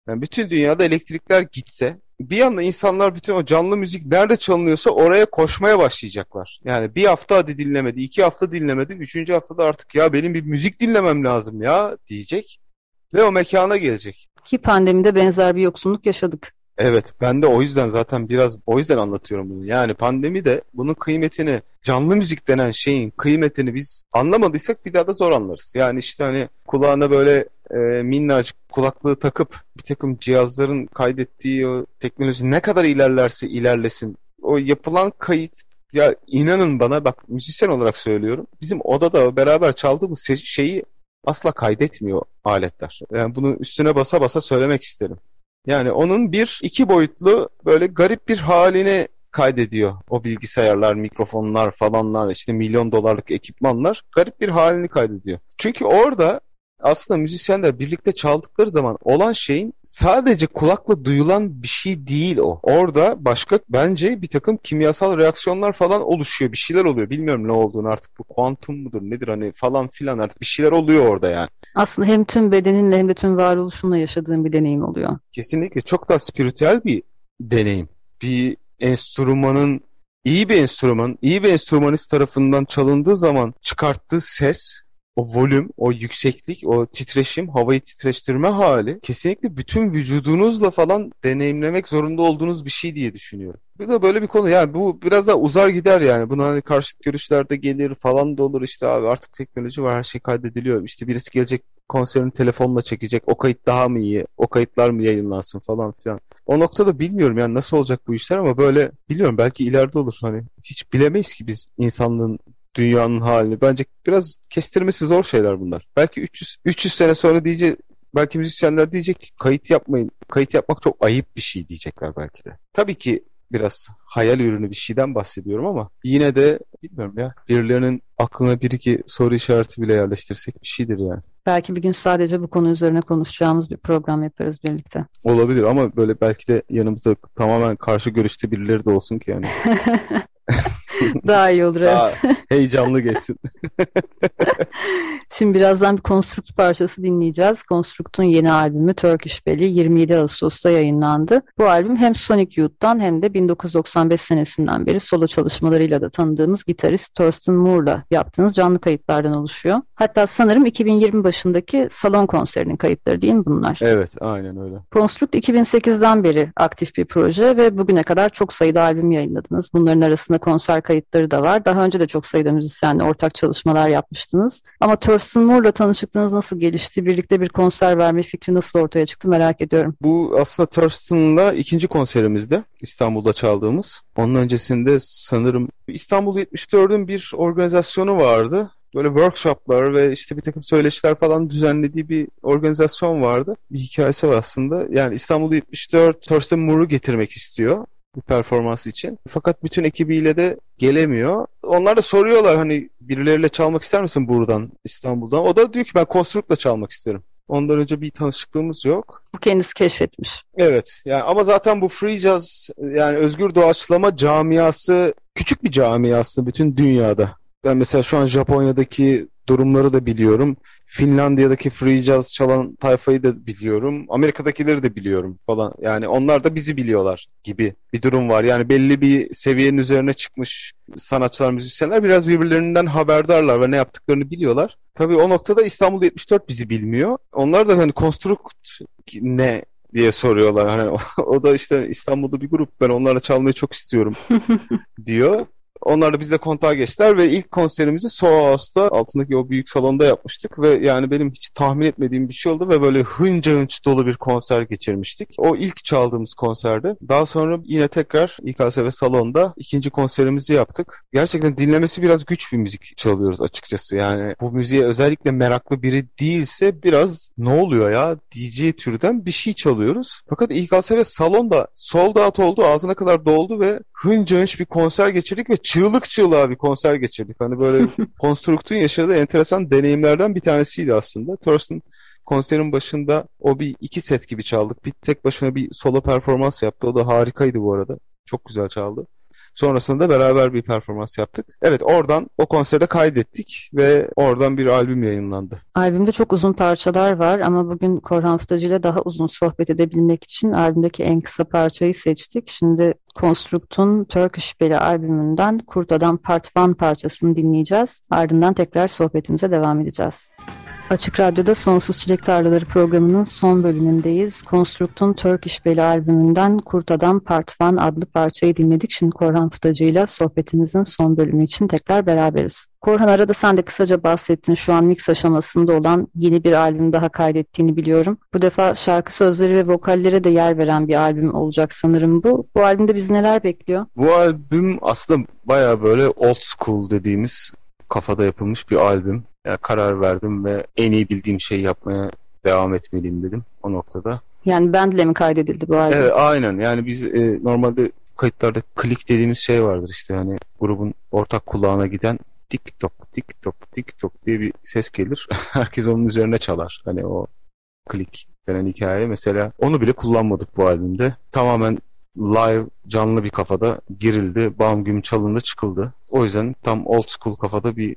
yani bütün dünyada elektrikler gitse bir anda insanlar bütün o canlı müzik nerede çalınıyorsa oraya koşmaya başlayacaklar. Yani bir hafta hadi dinlemedi, iki hafta dinlemedi, üçüncü haftada artık ya benim bir müzik dinlemem lazım ya diyecek ve o mekana gelecek. Ki pandemide benzer bir yoksunluk yaşadık. Evet ben de o yüzden zaten biraz o yüzden anlatıyorum bunu. Yani pandemi de bunun kıymetini canlı müzik denen şeyin kıymetini biz anlamadıysak bir daha da zor anlarız. Yani işte hani kulağına böyle e, minnacık kulaklığı takıp bir takım cihazların kaydettiği o teknoloji ne kadar ilerlerse ilerlesin o yapılan kayıt ya inanın bana bak müzisyen olarak söylüyorum bizim odada beraber çaldığımız şeyi asla kaydetmiyor aletler. Yani bunu üstüne basa basa söylemek isterim. Yani onun bir iki boyutlu böyle garip bir halini kaydediyor o bilgisayarlar, mikrofonlar falanlar işte milyon dolarlık ekipmanlar garip bir halini kaydediyor. Çünkü orada aslında müzisyenler birlikte çaldıkları zaman olan şeyin sadece kulakla duyulan bir şey değil o. Orada başka bence bir takım kimyasal reaksiyonlar falan oluşuyor. Bir şeyler oluyor. Bilmiyorum ne olduğunu artık bu kuantum mudur nedir hani falan filan artık bir şeyler oluyor orada yani. Aslında hem tüm bedeninle hem de tüm varoluşunla yaşadığın bir deneyim oluyor. Kesinlikle çok daha spiritüel bir deneyim. Bir enstrümanın iyi bir enstrüman, iyi bir enstrümanist tarafından çalındığı zaman çıkarttığı ses o volüm, o yükseklik, o titreşim, havayı titreştirme hali kesinlikle bütün vücudunuzla falan deneyimlemek zorunda olduğunuz bir şey diye düşünüyorum. Bu da böyle bir konu. Yani bu biraz daha uzar gider yani. Buna hani karşıt görüşlerde gelir falan da olur işte abi artık teknoloji var her şey kaydediliyor. İşte birisi gelecek konserini telefonla çekecek. O kayıt daha mı iyi? O kayıtlar mı yayınlansın falan filan. O noktada bilmiyorum yani nasıl olacak bu işler ama böyle biliyorum belki ileride olur. Hani hiç bilemeyiz ki biz insanlığın dünyanın halini. Bence biraz kestirmesi zor şeyler bunlar. Belki 300 300 sene sonra diyecek belki müzisyenler diyecek kayıt yapmayın. Kayıt yapmak çok ayıp bir şey diyecekler belki de. Tabii ki biraz hayal ürünü bir şeyden bahsediyorum ama yine de bilmiyorum ya birilerinin aklına bir iki soru işareti bile yerleştirsek bir şeydir yani. Belki bir gün sadece bu konu üzerine konuşacağımız bir program yaparız birlikte. Olabilir ama böyle belki de yanımızda tamamen karşı görüşte birileri de olsun ki yani. Daha iyi olur evet. Daha heyecanlı geçsin. Şimdi birazdan bir Construct parçası dinleyeceğiz. Construct'un yeni albümü Turkish Belly 27 Ağustos'ta yayınlandı. Bu albüm hem Sonic Youth'tan hem de 1995 senesinden beri solo çalışmalarıyla da tanıdığımız gitarist Thurston Moore'la yaptığınız canlı kayıtlardan oluşuyor. Hatta sanırım 2020 başındaki salon konserinin kayıtları değil mi bunlar? Evet, aynen öyle. Construct 2008'den beri aktif bir proje ve bugüne kadar çok sayıda albüm yayınladınız. Bunların arasında konser kayıtları da var. Daha önce de çok sayıda müzisyenle ortak çalışmalar yapmıştınız. Ama Thurston Moore'la tanışıklığınız nasıl gelişti? Birlikte bir konser verme fikri nasıl ortaya çıktı merak ediyorum. Bu aslında Thurston'la ikinci konserimizde İstanbul'da çaldığımız. Onun öncesinde sanırım İstanbul 74'ün bir organizasyonu vardı böyle workshoplar ve işte bir takım söyleşiler falan düzenlediği bir organizasyon vardı. Bir hikayesi var aslında. Yani İstanbul 74 Thurston Moore'u getirmek istiyor bu performans için. Fakat bütün ekibiyle de gelemiyor. Onlar da soruyorlar hani birileriyle çalmak ister misin buradan İstanbul'dan? O da diyor ki ben Construct'la çalmak isterim. Ondan önce bir tanışıklığımız yok. Bu kendisi keşfetmiş. Evet. Yani ama zaten bu free jazz yani özgür doğaçlama camiası küçük bir camiası bütün dünyada. Ben mesela şu an Japonya'daki durumları da biliyorum. Finlandiya'daki free jazz çalan tayfayı da biliyorum. Amerika'dakileri de biliyorum falan. Yani onlar da bizi biliyorlar gibi bir durum var. Yani belli bir seviyenin üzerine çıkmış sanatçılar, müzisyenler biraz birbirlerinden haberdarlar ve ne yaptıklarını biliyorlar. Tabii o noktada İstanbul 74 bizi bilmiyor. Onlar da hani konstrukt ne diye soruyorlar. Hani o, o da işte İstanbul'da bir grup ben onlarla çalmayı çok istiyorum diyor. Onlar da bizle kontağa geçtiler ve ilk konserimizi Soho House'da altındaki o büyük salonda yapmıştık ve yani benim hiç tahmin etmediğim bir şey oldu ve böyle hınca hınç dolu bir konser geçirmiştik. O ilk çaldığımız konserde. Daha sonra yine tekrar İKSV salonda ikinci konserimizi yaptık. Gerçekten dinlemesi biraz güç bir müzik çalıyoruz açıkçası. Yani bu müziğe özellikle meraklı biri değilse biraz ne oluyor ya DJ türden bir şey çalıyoruz. Fakat İKSV salonda sold out oldu ağzına kadar doldu ve hınca hınç bir konser geçirdik ve çığlık çığlığa bir konser geçirdik. Hani böyle Construct'un yaşadığı enteresan deneyimlerden bir tanesiydi aslında. Thurston konserin başında o bir iki set gibi çaldık. Bir tek başına bir solo performans yaptı. O da harikaydı bu arada. Çok güzel çaldı. Sonrasında beraber bir performans yaptık. Evet oradan o konserde kaydettik ve oradan bir albüm yayınlandı. Albümde çok uzun parçalar var ama bugün Korhan Fıtacı ile daha uzun sohbet edebilmek için albümdeki en kısa parçayı seçtik. Şimdi Construct'un Turkish Belly albümünden Kurt Adam Part 1 parçasını dinleyeceğiz. Ardından tekrar sohbetimize devam edeceğiz. Açık Radyo'da Sonsuz Çilek Tarlaları programının son bölümündeyiz. Construct'un Turkish Belly albümünden Kurt Adam Part 1 adlı parçayı dinledik. Şimdi Korhan Futacı ile sohbetimizin son bölümü için tekrar beraberiz. Korhan arada sen de kısaca bahsettin şu an mix aşamasında olan yeni bir albüm daha kaydettiğini biliyorum. Bu defa şarkı sözleri ve vokallere de yer veren bir albüm olacak sanırım bu. Bu albümde bizi neler bekliyor? Bu albüm aslında baya böyle old school dediğimiz kafada yapılmış bir albüm. Yani karar verdim ve en iyi bildiğim şeyi yapmaya devam etmeliyim dedim o noktada. Yani bandle mi kaydedildi bu albüm? Evet aynen yani biz e, normalde kayıtlarda klik dediğimiz şey vardır işte hani grubun ortak kulağına giden tik tok tik tok tik tok diye bir ses gelir. Herkes onun üzerine çalar. Hani o klik denen hikaye mesela onu bile kullanmadık bu albümde. Tamamen live canlı bir kafada girildi. Bam güm çalındı çıkıldı. O yüzden tam old school kafada bir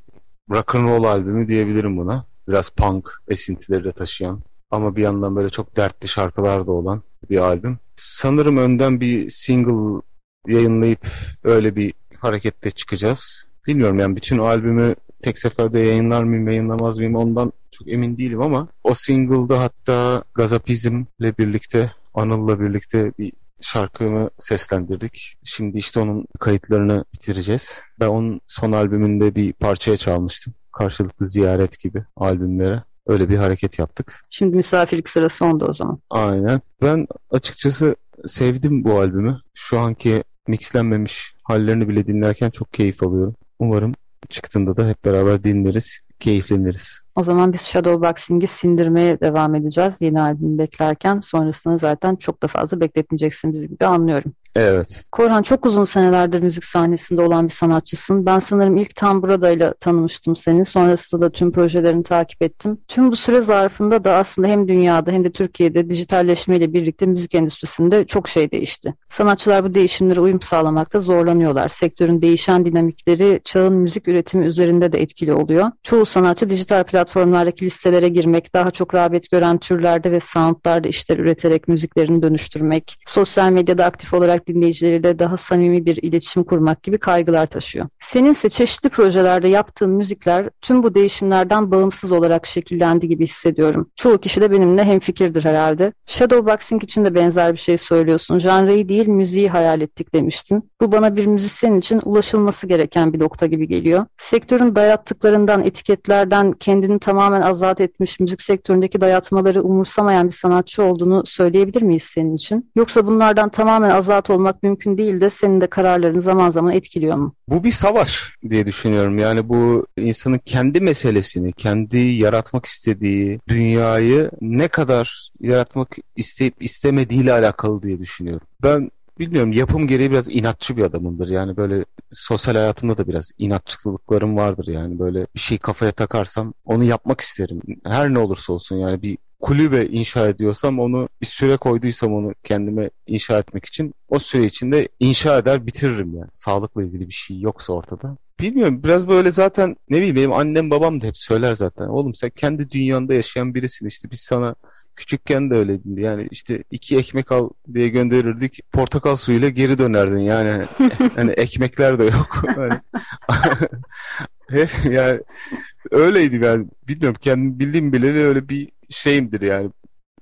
rock and roll albümü diyebilirim buna. Biraz punk esintileri de taşıyan ama bir yandan böyle çok dertli şarkılar da olan bir albüm. Sanırım önden bir single yayınlayıp öyle bir harekette çıkacağız. Bilmiyorum yani bütün albümü tek seferde yayınlar mıyım yayınlamaz mıyım ondan çok emin değilim ama o single'da hatta Gazapizm'le birlikte Anıl'la birlikte bir şarkımı seslendirdik. Şimdi işte onun kayıtlarını bitireceğiz. Ben onun son albümünde bir parçaya çalmıştım. Karşılıklı ziyaret gibi albümlere. Öyle bir hareket yaptık. Şimdi misafirlik sırası onda o zaman. Aynen. Ben açıkçası sevdim bu albümü. Şu anki mixlenmemiş hallerini bile dinlerken çok keyif alıyorum. Umarım çıktığında da hep beraber dinleriz, keyifleniriz. O zaman biz Shadowboxing'i sindirmeye devam edeceğiz yeni albüm beklerken. Sonrasında zaten çok da fazla bekletmeyeceksin bizi gibi anlıyorum. Evet. Korhan çok uzun senelerdir müzik sahnesinde olan bir sanatçısın. Ben sanırım ilk tam buradayla tanımıştım seni. Sonrasında da tüm projelerini takip ettim. Tüm bu süre zarfında da aslında hem dünyada hem de Türkiye'de dijitalleşmeyle birlikte müzik endüstrisinde çok şey değişti. Sanatçılar bu değişimlere uyum sağlamakta zorlanıyorlar. Sektörün değişen dinamikleri çağın müzik üretimi üzerinde de etkili oluyor. Çoğu sanatçı dijital platformlardaki listelere girmek, daha çok rağbet gören türlerde ve soundlarda işler üreterek müziklerini dönüştürmek, sosyal medyada aktif olarak dinleyicileriyle daha samimi bir iletişim kurmak gibi kaygılar taşıyor. Senin ise çeşitli projelerde yaptığın müzikler tüm bu değişimlerden bağımsız olarak şekillendi gibi hissediyorum. Çoğu kişi de benimle hemfikirdir herhalde. Shadowboxing için de benzer bir şey söylüyorsun. Janreyi değil müziği hayal ettik demiştin. Bu bana bir müzisyen için ulaşılması gereken bir nokta gibi geliyor. Sektörün dayattıklarından, etiketlerden kendini tamamen azat etmiş, müzik sektöründeki dayatmaları umursamayan bir sanatçı olduğunu söyleyebilir miyiz senin için? Yoksa bunlardan tamamen azat olmak mümkün değil de senin de kararların zaman zaman etkiliyor mu? Bu bir savaş diye düşünüyorum. Yani bu insanın kendi meselesini, kendi yaratmak istediği dünyayı ne kadar yaratmak isteyip istemediğiyle alakalı diye düşünüyorum. Ben bilmiyorum yapım gereği biraz inatçı bir adamımdır. Yani böyle sosyal hayatımda da biraz inatçılıklarım vardır yani böyle bir şey kafaya takarsam onu yapmak isterim. Her ne olursa olsun yani bir kulübe inşa ediyorsam onu bir süre koyduysam onu kendime inşa etmek için o süre içinde inşa eder bitiririm yani. Sağlıkla ilgili bir şey yoksa ortada. Bilmiyorum biraz böyle zaten ne bileyim benim annem babam da hep söyler zaten. Oğlum sen kendi dünyanda yaşayan birisin işte biz sana küçükken de öyleydi. Yani işte iki ekmek al diye gönderirdik. Portakal suyuyla geri dönerdin. Yani hani ekmekler de yok. Yani, hep yani öyleydi ben. Bilmiyorum kendim bildiğim bileli öyle bir şeyimdir yani.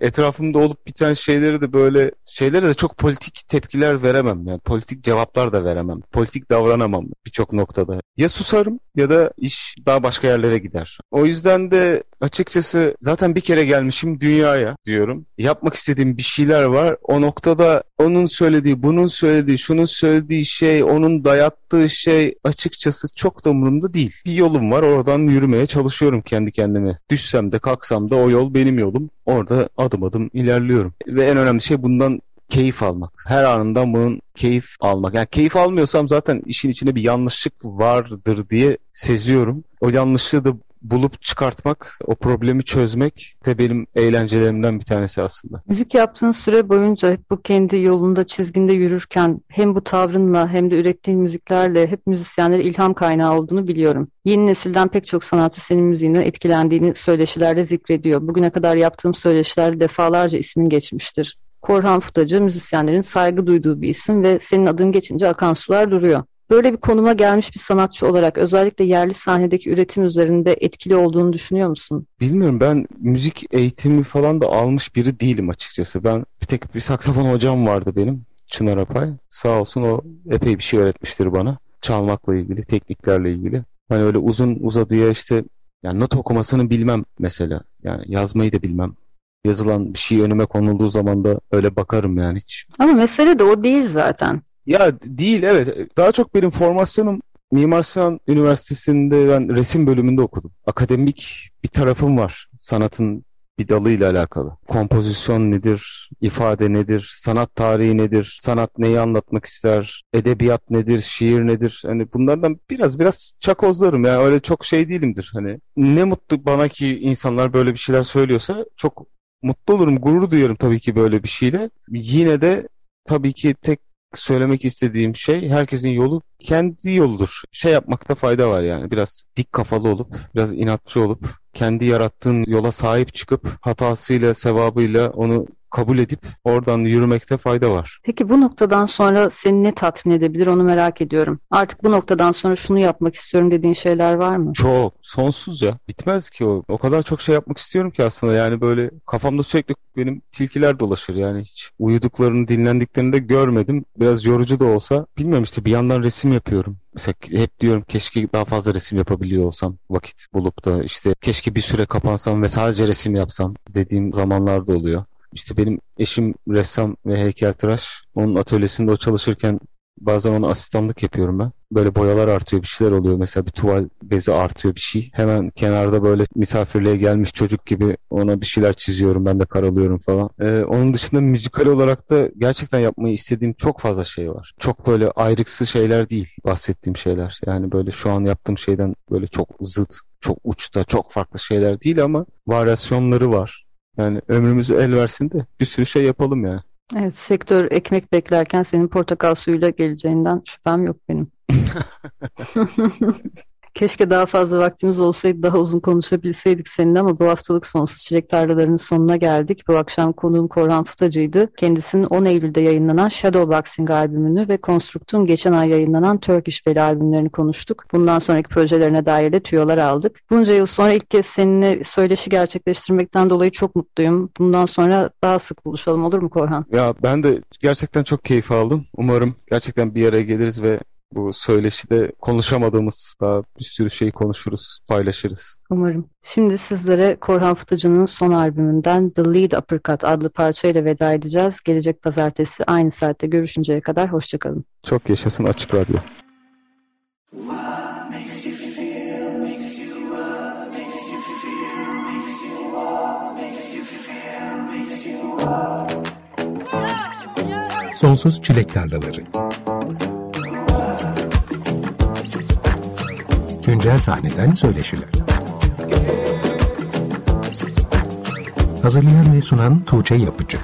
Etrafımda olup biten şeyleri de böyle şeylere de çok politik tepkiler veremem yani politik cevaplar da veremem. Politik davranamam birçok noktada. Ya susarım ya da iş daha başka yerlere gider. O yüzden de açıkçası zaten bir kere gelmişim dünyaya diyorum. Yapmak istediğim bir şeyler var. O noktada onun söylediği, bunun söylediği, şunun söylediği şey, onun dayattığı şey açıkçası çok da umurumda değil. Bir yolum var. Oradan yürümeye çalışıyorum kendi kendime. Düşsem de kalksam da o yol benim yolum. Orada adım adım ilerliyorum. Ve en önemli şey bundan keyif almak. Her anından bunun keyif almak. Yani keyif almıyorsam zaten işin içinde bir yanlışlık vardır diye seziyorum. O yanlışlığı da bulup çıkartmak, o problemi çözmek de benim eğlencelerimden bir tanesi aslında. Müzik yaptığın süre boyunca hep bu kendi yolunda, çizginde yürürken hem bu tavrınla hem de ürettiğin müziklerle hep müzisyenlere ilham kaynağı olduğunu biliyorum. Yeni nesilden pek çok sanatçı senin müziğinden etkilendiğini söyleşilerde zikrediyor. Bugüne kadar yaptığım söyleşilerde defalarca ismin geçmiştir. Korhan Futacı müzisyenlerin saygı duyduğu bir isim ve senin adın geçince akan sular duruyor. Böyle bir konuma gelmiş bir sanatçı olarak özellikle yerli sahnedeki üretim üzerinde etkili olduğunu düşünüyor musun? Bilmiyorum ben müzik eğitimi falan da almış biri değilim açıkçası. Ben bir tek bir saksafon hocam vardı benim Çınar Apay. Sağ olsun o epey bir şey öğretmiştir bana. Çalmakla ilgili, tekniklerle ilgili. Hani öyle uzun uzadıya işte yani not okumasını bilmem mesela. Yani yazmayı da bilmem yazılan bir şey önüme konulduğu zaman da öyle bakarım yani hiç. Ama mesele de o değil zaten. Ya değil evet. Daha çok benim formasyonum Mimar Sinan Üniversitesi'nde ben resim bölümünde okudum. Akademik bir tarafım var sanatın bir dalıyla alakalı. Kompozisyon nedir, ifade nedir, sanat tarihi nedir, sanat neyi anlatmak ister, edebiyat nedir, şiir nedir? Hani bunlardan biraz biraz çakozlarım yani öyle çok şey değilimdir. Hani ne mutlu bana ki insanlar böyle bir şeyler söylüyorsa çok mutlu olurum, gurur duyarım tabii ki böyle bir şeyle. Yine de tabii ki tek söylemek istediğim şey herkesin yolu kendi yoludur. Şey yapmakta fayda var yani biraz dik kafalı olup biraz inatçı olup kendi yarattığın yola sahip çıkıp hatasıyla sevabıyla onu kabul edip oradan yürümekte fayda var. Peki bu noktadan sonra seni ne tatmin edebilir onu merak ediyorum. Artık bu noktadan sonra şunu yapmak istiyorum dediğin şeyler var mı? Çok. Sonsuz ya. Bitmez ki o. O kadar çok şey yapmak istiyorum ki aslında. Yani böyle kafamda sürekli benim tilkiler dolaşır. Yani hiç uyuduklarını, dinlendiklerini de görmedim. Biraz yorucu da olsa. Bilmiyorum işte bir yandan resim yapıyorum. Mesela hep diyorum keşke daha fazla resim yapabiliyor olsam vakit bulup da işte keşke bir süre kapansam ve sadece resim yapsam dediğim zamanlar da oluyor. İşte benim eşim ressam ve heykeltıraş. Onun atölyesinde o çalışırken bazen ona asistanlık yapıyorum ben. Böyle boyalar artıyor, bir şeyler oluyor. Mesela bir tuval bezi artıyor bir şey. Hemen kenarda böyle misafirliğe gelmiş çocuk gibi ona bir şeyler çiziyorum. Ben de karalıyorum falan. Ee, onun dışında müzikal olarak da gerçekten yapmayı istediğim çok fazla şey var. Çok böyle ayrıksı şeyler değil bahsettiğim şeyler. Yani böyle şu an yaptığım şeyden böyle çok zıt, çok uçta, çok farklı şeyler değil ama varyasyonları var. Yani ömrümüzü el versin de bir sürü şey yapalım yani. Evet, sektör ekmek beklerken senin portakal suyuyla geleceğinden şüphem yok benim. Keşke daha fazla vaktimiz olsaydı daha uzun konuşabilseydik seninle ama bu haftalık Sonsuz Çilek Tarlalarının sonuna geldik. Bu akşam konuğum Korhan Futacı'ydı. Kendisinin 10 Eylül'de yayınlanan Shadowboxing albümünü ve Construct'un geçen ay yayınlanan Turkish Belly albümlerini konuştuk. Bundan sonraki projelerine dair de tüyolar aldık. Bunca yıl sonra ilk kez seninle söyleşi gerçekleştirmekten dolayı çok mutluyum. Bundan sonra daha sık buluşalım olur mu Korhan? Ya ben de gerçekten çok keyif aldım. Umarım gerçekten bir araya geliriz ve bu söyleşide konuşamadığımız daha bir sürü şey konuşuruz, paylaşırız. Umarım. Şimdi sizlere Korhan Fıtıcı'nın son albümünden The Lead Uppercut adlı parçayla veda edeceğiz. Gelecek pazartesi aynı saatte görüşünceye kadar hoşçakalın. Çok yaşasın Açık Radyo. Sonsuz Çilek Tarlaları Güncel sahneden söyleşiler. Hazırlayan ve sunan Tuğçe Yapıcı.